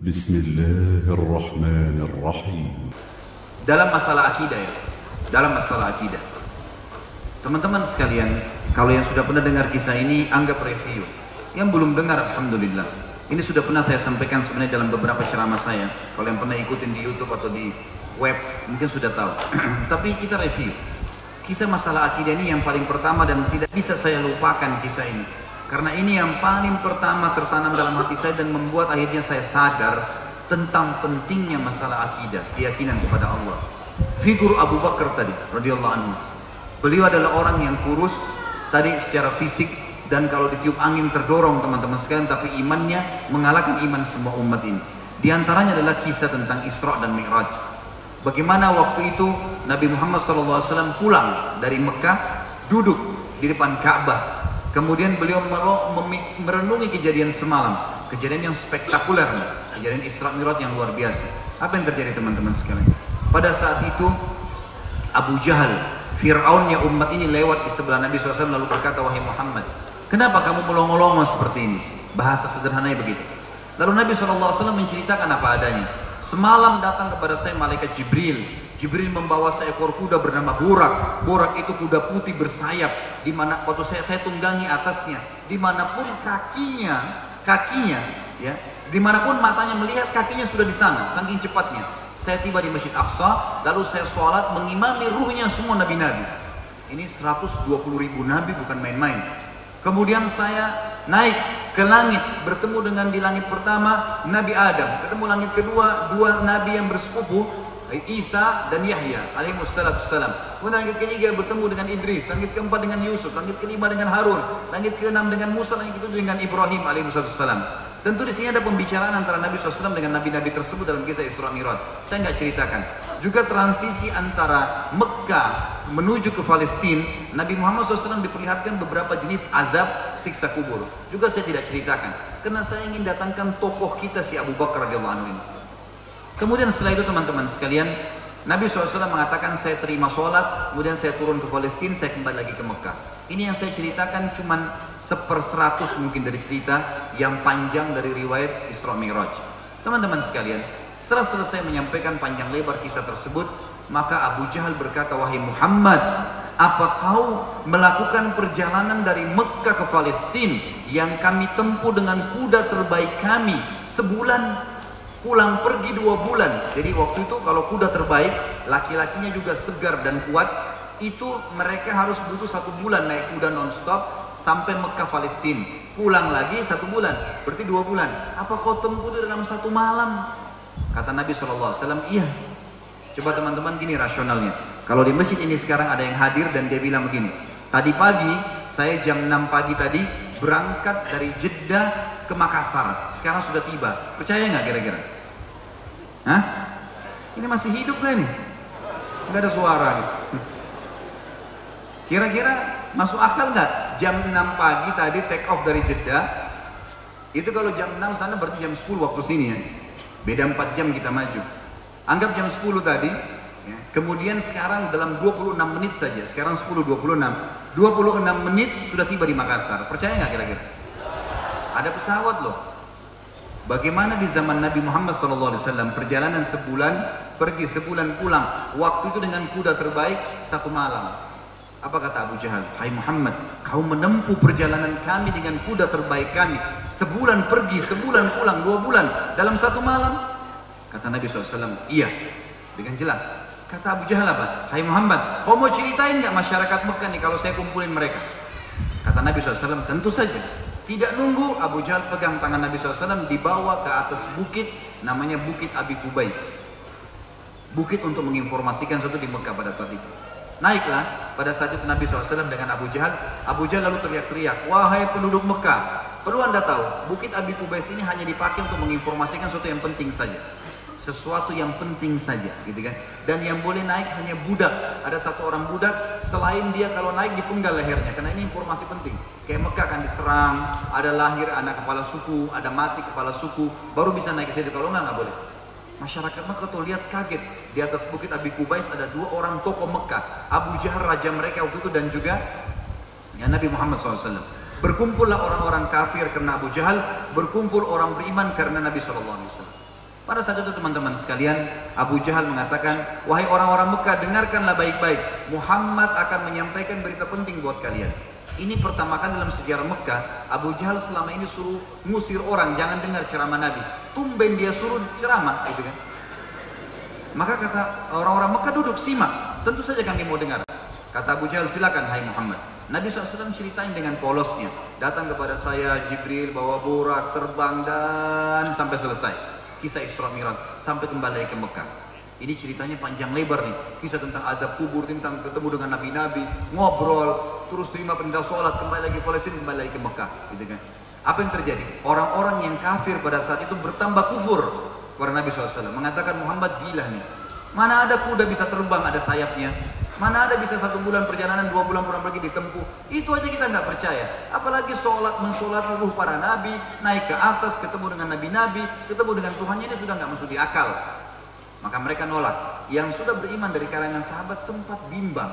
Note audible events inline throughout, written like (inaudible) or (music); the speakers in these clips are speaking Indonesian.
Bismillahirrahmanirrahim. Dalam masalah akidah ya, dalam masalah akidah. Teman-teman sekalian, kalau yang sudah pernah dengar kisah ini, anggap review. Yang belum dengar, Alhamdulillah. Ini sudah pernah saya sampaikan sebenarnya dalam beberapa ceramah saya. Kalau yang pernah ikutin di Youtube atau di web, mungkin sudah tahu. (clears throat) Tapi kita review. Kisah masalah akidah ini yang paling pertama dan tidak bisa saya lupakan kisah ini karena ini yang paling pertama tertanam dalam hati saya dan membuat akhirnya saya sadar tentang pentingnya masalah akidah, keyakinan kepada Allah. Figur Abu Bakar tadi, radhiyallahu anhu. Beliau adalah orang yang kurus tadi secara fisik dan kalau ditiup angin terdorong teman-teman sekalian, tapi imannya mengalahkan iman semua umat ini. Di antaranya adalah kisah tentang Isra dan Mi'raj. Bagaimana waktu itu Nabi Muhammad SAW pulang dari Mekah, duduk di depan Ka'bah. Kemudian beliau merenungi kejadian semalam, kejadian yang spektakuler, kejadian Isra Mi'raj yang luar biasa. Apa yang terjadi teman-teman sekalian? Pada saat itu Abu Jahal, Fir'aunnya umat ini lewat di sebelah Nabi SAW lalu berkata, Wahai Muhammad, kenapa kamu melongo-longo seperti ini? Bahasa sederhananya begitu. Lalu Nabi SAW menceritakan apa adanya. Semalam datang kepada saya malaikat Jibril Jibril membawa seekor kuda bernama Burak. Burak itu kuda putih bersayap. Di mana waktu saya saya tunggangi atasnya. Di mana pun kakinya, kakinya, ya, di mana pun matanya melihat kakinya sudah di sana. Saking cepatnya. Saya tiba di Masjid Aqsa, lalu saya sholat mengimami ruhnya semua nabi-nabi. Ini 120 ribu nabi bukan main-main. Kemudian saya naik ke langit bertemu dengan di langit pertama Nabi Adam ketemu langit kedua dua nabi yang bersepupu Isa dan Yahya alaihi wassalam. Kemudian langit ketiga bertemu dengan Idris, langit keempat dengan Yusuf, langit kelima dengan Harun, langit keenam dengan Musa, langit ketujuh dengan Ibrahim alaihi wassalam. Tentu di sini ada pembicaraan antara Nabi SAW dengan nabi-nabi tersebut dalam kisah Isra Mi'raj. Saya nggak ceritakan. Juga transisi antara Mekah menuju ke Palestina, Nabi Muhammad SAW diperlihatkan beberapa jenis azab siksa kubur. Juga saya tidak ceritakan. Karena saya ingin datangkan tokoh kita si Abu Bakar radhiyallahu anhu ini. Kemudian setelah itu teman-teman sekalian, Nabi SAW mengatakan saya terima sholat, kemudian saya turun ke Palestina, saya kembali lagi ke Mekah. Ini yang saya ceritakan cuma seperseratus mungkin dari cerita yang panjang dari riwayat Isra Mi'raj. Teman-teman sekalian, setelah selesai menyampaikan panjang lebar kisah tersebut, maka Abu Jahal berkata, wahai Muhammad, apa kau melakukan perjalanan dari Mekah ke Palestina yang kami tempuh dengan kuda terbaik kami sebulan pulang pergi dua bulan. Jadi waktu itu kalau kuda terbaik, laki-lakinya juga segar dan kuat, itu mereka harus butuh satu bulan naik kuda non-stop sampai Mekah Palestina. Pulang lagi satu bulan, berarti dua bulan. Apa kau tempuh dalam satu malam? Kata Nabi SAW, iya. Coba teman-teman gini rasionalnya. Kalau di masjid ini sekarang ada yang hadir dan dia bilang begini. Tadi pagi, saya jam 6 pagi tadi berangkat dari Jeddah ke Makassar. Sekarang sudah tiba. Percaya nggak kira-kira? Hah? Ini masih hidup gak nih? Nggak ada suara Kira-kira masuk akal nggak? Jam 6 pagi tadi take off dari Jeddah. Itu kalau jam 6 sana berarti jam 10 waktu sini ya. Beda 4 jam kita maju. Anggap jam 10 tadi. Ya. Kemudian sekarang dalam 26 menit saja. Sekarang 10.26. 26 menit sudah tiba di Makassar. Percaya nggak kira-kira? Ada pesawat loh. Bagaimana di zaman Nabi Muhammad SAW perjalanan sebulan pergi sebulan pulang. Waktu itu dengan kuda terbaik satu malam. Apa kata Abu Jahal? Hai Muhammad, kau menempuh perjalanan kami dengan kuda terbaik kami. Sebulan pergi, sebulan pulang, dua bulan dalam satu malam. Kata Nabi SAW, iya. Dengan jelas. Kata Abu Jahal apa? Hai Muhammad, kau mau ceritain nggak masyarakat Mekah nih kalau saya kumpulin mereka? Kata Nabi SAW, tentu saja. Tidak nunggu, Abu Jahal pegang tangan Nabi SAW, dibawa ke atas bukit, namanya Bukit Abi Kubais. Bukit untuk menginformasikan sesuatu di Mekah pada saat itu. Naiklah, pada saat itu Nabi SAW dengan Abu Jahal, Abu Jahal lalu teriak-teriak, wahai penduduk Mekah, perlu anda tahu, Bukit Abi Kubais ini hanya dipakai untuk menginformasikan sesuatu yang penting saja sesuatu yang penting saja gitu kan? Dan yang boleh naik hanya budak. Ada satu orang budak selain dia kalau naik dipenggal lehernya karena ini informasi penting. Kayak Mekah akan diserang ada lahir anak kepala suku ada mati kepala suku baru bisa naik ke situ. Kalau enggak nggak boleh. Masyarakat Mekah tuh lihat kaget. Di atas bukit Abi Kubais ada dua orang tokoh Mekah. Abu Jahal raja mereka waktu itu dan juga ya Nabi Muhammad SAW Berkumpullah orang-orang kafir karena Abu Jahal, berkumpul orang beriman karena Nabi SAW. Pada saat itu teman-teman sekalian, Abu Jahal mengatakan, wahai orang-orang Mekah, dengarkanlah baik-baik. Muhammad akan menyampaikan berita penting buat kalian. Ini pertama kali dalam sejarah Mekah, Abu Jahal selama ini suruh ngusir orang, jangan dengar ceramah Nabi. Tumben dia suruh ceramah, gitu kan. Maka kata orang-orang Mekah duduk, simak. Tentu saja kami mau dengar. Kata Abu Jahal, silakan hai Muhammad. Nabi SAW ceritain dengan polosnya. Datang kepada saya Jibril bawa burak terbang dan sampai selesai. Kisah Isra Mi'raj sampai kembali ke Mekah. Ini ceritanya panjang lebar nih. Kisah tentang adab kubur, tentang ketemu dengan nabi-nabi, ngobrol, terus terima perintah sholat, kembali lagi Palestina, kembali lagi ke Mekah. Gitu kan. Apa yang terjadi? Orang-orang yang kafir pada saat itu bertambah kufur kepada Nabi SAW. Mengatakan Muhammad gila nih. Mana ada kuda bisa terbang, ada sayapnya. Mana ada bisa satu bulan perjalanan, dua bulan pulang pergi ditempuh. Itu aja kita nggak percaya. Apalagi sholat, mensolati ruh para nabi, naik ke atas, ketemu dengan nabi-nabi, ketemu dengan Tuhannya ini sudah nggak masuk di akal. Maka mereka nolak. Yang sudah beriman dari kalangan sahabat sempat bimbang.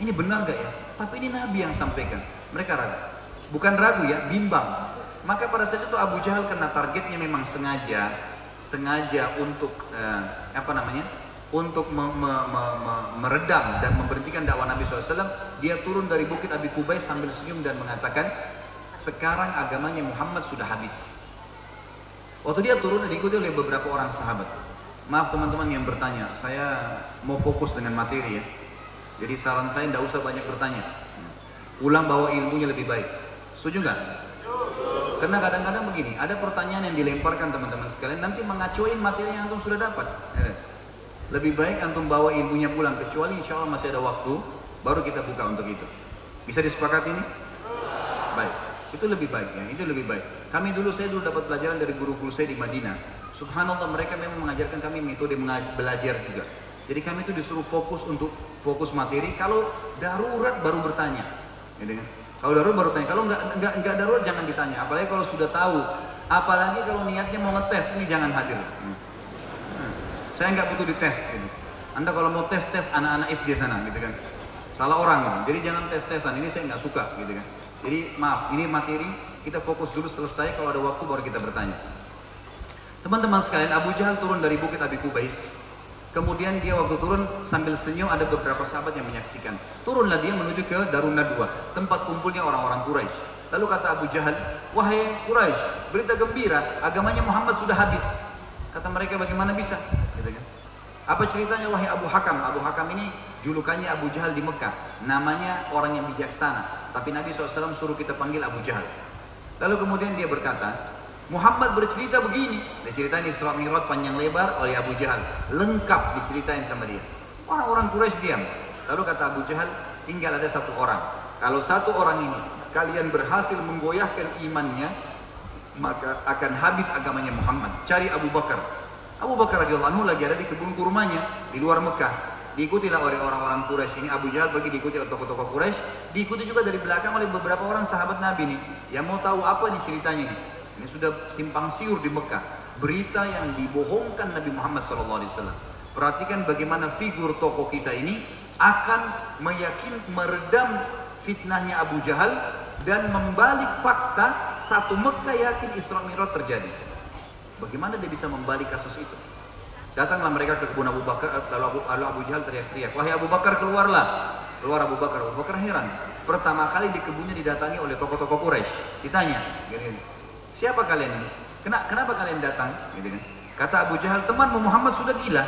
Ini benar gak ya? Tapi ini Nabi yang sampaikan. Mereka ragu. Bukan ragu ya, bimbang. Maka pada saat itu Abu Jahal kena targetnya memang sengaja, sengaja untuk eh, apa namanya? Untuk me, me, me, me, meredam dan memberhentikan dakwah Nabi SAW, dia turun dari bukit Abi Kubais sambil senyum dan mengatakan, sekarang agamanya Muhammad sudah habis. Waktu dia turun diikuti oleh beberapa orang sahabat. Maaf teman-teman yang bertanya, saya mau fokus dengan materi ya. Jadi saran saya tidak usah banyak bertanya. Pulang bawa ilmunya lebih baik. Setuju nggak? Karena kadang-kadang begini, ada pertanyaan yang dilemparkan teman-teman sekalian, nanti mengacuin materi yang antum sudah dapat. Ya. Lebih baik antum bawa ilmunya pulang kecuali insya Allah masih ada waktu baru kita buka untuk itu. Bisa disepakati ini? Baik. Itu lebih baik ya, itu lebih baik. Kami dulu saya dulu dapat pelajaran dari guru-guru saya di Madinah. Subhanallah mereka memang mengajarkan kami metode belajar juga. Jadi kami itu disuruh fokus untuk fokus materi. Kalau darurat baru bertanya, gitu kan? Kalau darurat baru tanya. Kalau nggak nggak nggak darurat jangan ditanya. Apalagi kalau sudah tahu. Apalagi kalau niatnya mau ngetes ini jangan hadir. Hmm. Saya nggak butuh dites. Gitu. Anda kalau mau tes tes anak-anak SD sana, gitu kan. Salah orang gitu. Jadi jangan tes tesan. Ini saya nggak suka, gitu kan. Jadi maaf, ini materi kita fokus dulu selesai. Kalau ada waktu baru kita bertanya. Teman-teman sekalian, Abu Jahal turun dari bukit Abi Kubais. Kemudian dia waktu turun sambil senyum ada beberapa sahabat yang menyaksikan. Turunlah dia menuju ke Darun Nadwa, tempat kumpulnya orang-orang Quraisy. Lalu kata Abu Jahal, wahai Quraisy, berita gembira, agamanya Muhammad sudah habis. Kata mereka bagaimana bisa? Apa ceritanya wahai Abu Hakam? Abu Hakam ini julukannya Abu Jahal di Mekah. Namanya orang yang bijaksana. Tapi Nabi SAW suruh kita panggil Abu Jahal. Lalu kemudian dia berkata, Muhammad bercerita begini. Dia ceritain Isra Mi'raj panjang lebar oleh Abu Jahal. Lengkap diceritain sama dia. Orang-orang Quraisy diam. Lalu kata Abu Jahal, tinggal ada satu orang. Kalau satu orang ini kalian berhasil menggoyahkan imannya, maka akan habis agamanya Muhammad. Cari Abu Bakar. Abu Bakar radhiyallahu anhu lagi ada di kebun kurmanya di luar Mekah. Diikutilah oleh orang-orang Quraisy ini Abu Jahal pergi diikuti oleh tokoh-tokoh Quraisy, diikuti juga dari belakang oleh beberapa orang sahabat Nabi nih yang mau tahu apa nih ceritanya. Ini sudah simpang siur di Mekah. Berita yang dibohongkan Nabi Muhammad SAW. Perhatikan bagaimana figur tokoh kita ini akan meyakin meredam fitnahnya Abu Jahal dan membalik fakta satu Mekah yakin Isra Mi'raj terjadi. Bagaimana dia bisa membalik kasus itu? Datanglah mereka ke kebun Abu Bakar, lalu Abu, lalu Abu Jahal teriak-teriak, wahai Abu Bakar keluarlah. Keluar Abu Bakar, Abu Bakar heran. Pertama kali di kebunnya didatangi oleh tokoh-tokoh Quraisy. Ditanya, gini, siapa kalian ini? Kenapa, kenapa kalian datang? Gitu kan. Kata Abu Jahal, temanmu Muhammad sudah gila.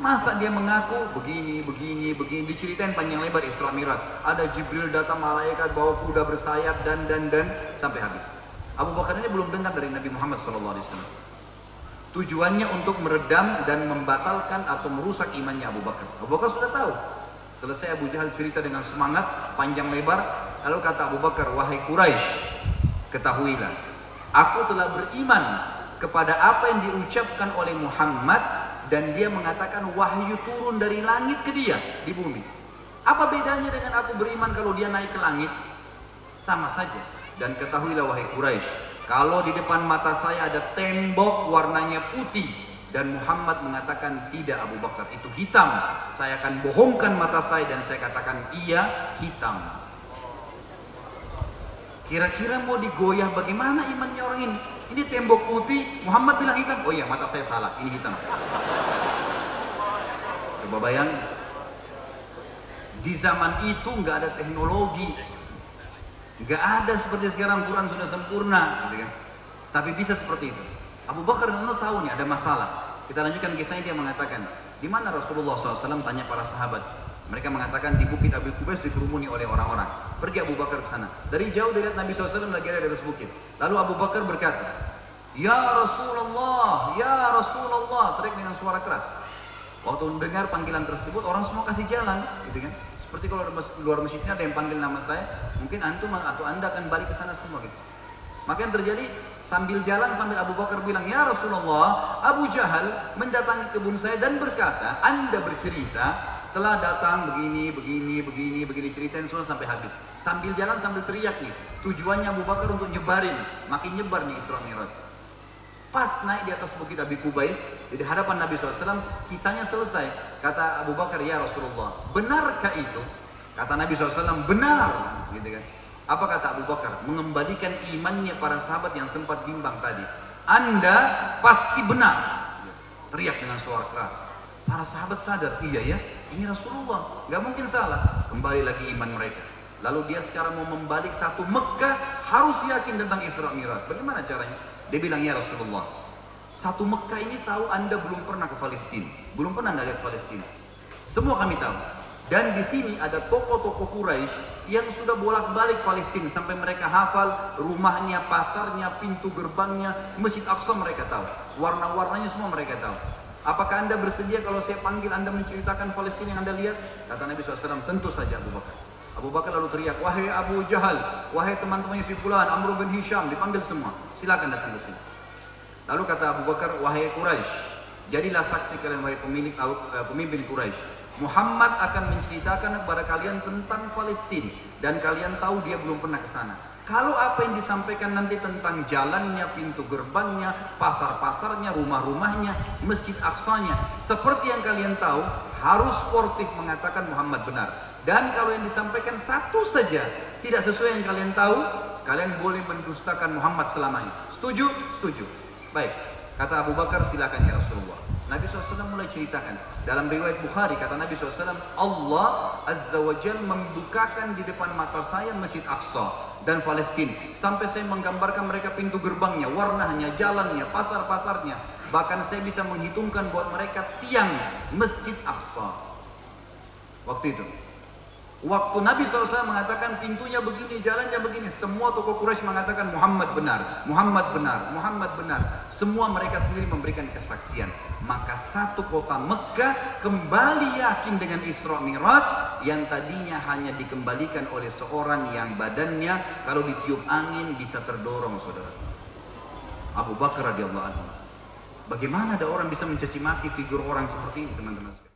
Masa dia mengaku begini, begini, begini, diceritain panjang lebar Isra Mi'raj. Ada Jibril datang malaikat bawa kuda bersayap dan dan dan sampai habis. Abu Bakar ini belum dengar dari Nabi Muhammad SAW. Tujuannya untuk meredam dan membatalkan atau merusak imannya Abu Bakar. Abu Bakar sudah tahu. Selesai Abu Jahal cerita dengan semangat, panjang lebar. Lalu kata Abu Bakar, wahai Quraisy, ketahuilah, aku telah beriman kepada apa yang diucapkan oleh Muhammad dan dia mengatakan wahyu turun dari langit ke dia di bumi. Apa bedanya dengan aku beriman kalau dia naik ke langit? Sama saja. Dan ketahuilah wahai Quraisy, kalau di depan mata saya ada tembok warnanya putih dan Muhammad mengatakan tidak Abu Bakar itu hitam, saya akan bohongkan mata saya dan saya katakan iya hitam. Kira-kira mau digoyah bagaimana imannya orang ini? Ini tembok putih, Muhammad bilang hitam. Oh iya, mata saya salah, ini hitam. Coba bayangin. Di zaman itu nggak ada teknologi, nggak ada seperti sekarang Quran sudah sempurna, gitu kan? Tapi bisa seperti itu. Abu Bakar dan Umar tahu nih ada masalah. Kita lanjutkan kisahnya dia mengatakan, di mana Rasulullah SAW tanya para sahabat. Mereka mengatakan di bukit Abu Kubais dikerumuni oleh orang-orang. Pergi Abu Bakar ke sana. Dari jauh dilihat Nabi SAW lagi ada di atas bukit. Lalu Abu Bakar berkata, Ya Rasulullah, Ya Rasulullah, teriak dengan suara keras. Waktu mendengar panggilan tersebut, orang semua kasih jalan, gitu kan? Seperti kalau luar masjidnya ada yang panggil nama saya, mungkin antum atau anda akan balik ke sana semua gitu. Maka yang terjadi sambil jalan sambil Abu Bakar bilang, Ya Rasulullah, Abu Jahal mendatangi kebun saya dan berkata, Anda bercerita telah datang begini, begini, begini, begini ceritain semua sampai habis. Sambil jalan sambil teriak nih. Tujuannya Abu Bakar untuk nyebarin, makin nyebar nih Isra Mi'raj. Pas naik di atas bukit Abi Kubais, di hadapan Nabi SAW, kisahnya selesai. Kata Abu Bakar, ya Rasulullah, benarkah itu? Kata Nabi SAW, benar. Gitu kan. Apa kata Abu Bakar? Mengembalikan imannya para sahabat yang sempat bimbang tadi. Anda pasti benar. Teriak dengan suara keras. Para sahabat sadar, iya ya, ini Rasulullah. Gak mungkin salah. Kembali lagi iman mereka. Lalu dia sekarang mau membalik satu Mekah, harus yakin tentang Isra Mi'raj. Bagaimana caranya? Dia bilang, ya Rasulullah, satu Mekah ini tahu anda belum pernah ke Palestina. Belum pernah anda lihat Palestina. Semua kami tahu. Dan di sini ada toko-toko Quraisy yang sudah bolak-balik Palestina sampai mereka hafal rumahnya, pasarnya, pintu gerbangnya, Masjid Aqsa mereka tahu. Warna-warnanya semua mereka tahu. Apakah anda bersedia kalau saya panggil anda menceritakan Palestina yang anda lihat? Kata Nabi SAW, tentu saja Abu Bakar. Abu Bakar lalu teriak, wahai Abu Jahal, wahai teman-temannya si Fulan, Amr bin Hisham, dipanggil semua. Silakan datang ke sini. Lalu kata Abu Bakar, wahai Quraisy, jadilah saksi kalian wahai pemilik uh, pemimpin Quraisy. Muhammad akan menceritakan kepada kalian tentang Palestina dan kalian tahu dia belum pernah ke sana. Kalau apa yang disampaikan nanti tentang jalannya, pintu gerbangnya, pasar-pasarnya, rumah-rumahnya, masjid aksanya, seperti yang kalian tahu, harus sportif mengatakan Muhammad benar. Dan kalau yang disampaikan satu saja tidak sesuai yang kalian tahu, kalian boleh mendustakan Muhammad selamanya. Setuju? Setuju. Baik. Kata Abu Bakar, silakan ya Rasulullah. Nabi SAW mulai ceritakan. Dalam riwayat Bukhari, kata Nabi SAW, Allah Azza wa Jal membukakan di depan mata saya Masjid Aqsa dan Palestina. Sampai saya menggambarkan mereka pintu gerbangnya, warnanya, jalannya, pasar-pasarnya. Bahkan saya bisa menghitungkan buat mereka tiang Masjid Aqsa. Waktu itu. Waktu Nabi SAW mengatakan pintunya begini, jalannya begini, semua tokoh Quraisy mengatakan Muhammad benar, Muhammad benar, Muhammad benar. Semua mereka sendiri memberikan kesaksian. Maka satu kota Mekah kembali yakin dengan Isra Mi'raj yang tadinya hanya dikembalikan oleh seorang yang badannya kalau ditiup angin bisa terdorong, saudara. Abu Bakar radhiyallahu anhu. Bagaimana ada orang bisa mencaci maki figur orang seperti ini, teman-teman sekalian?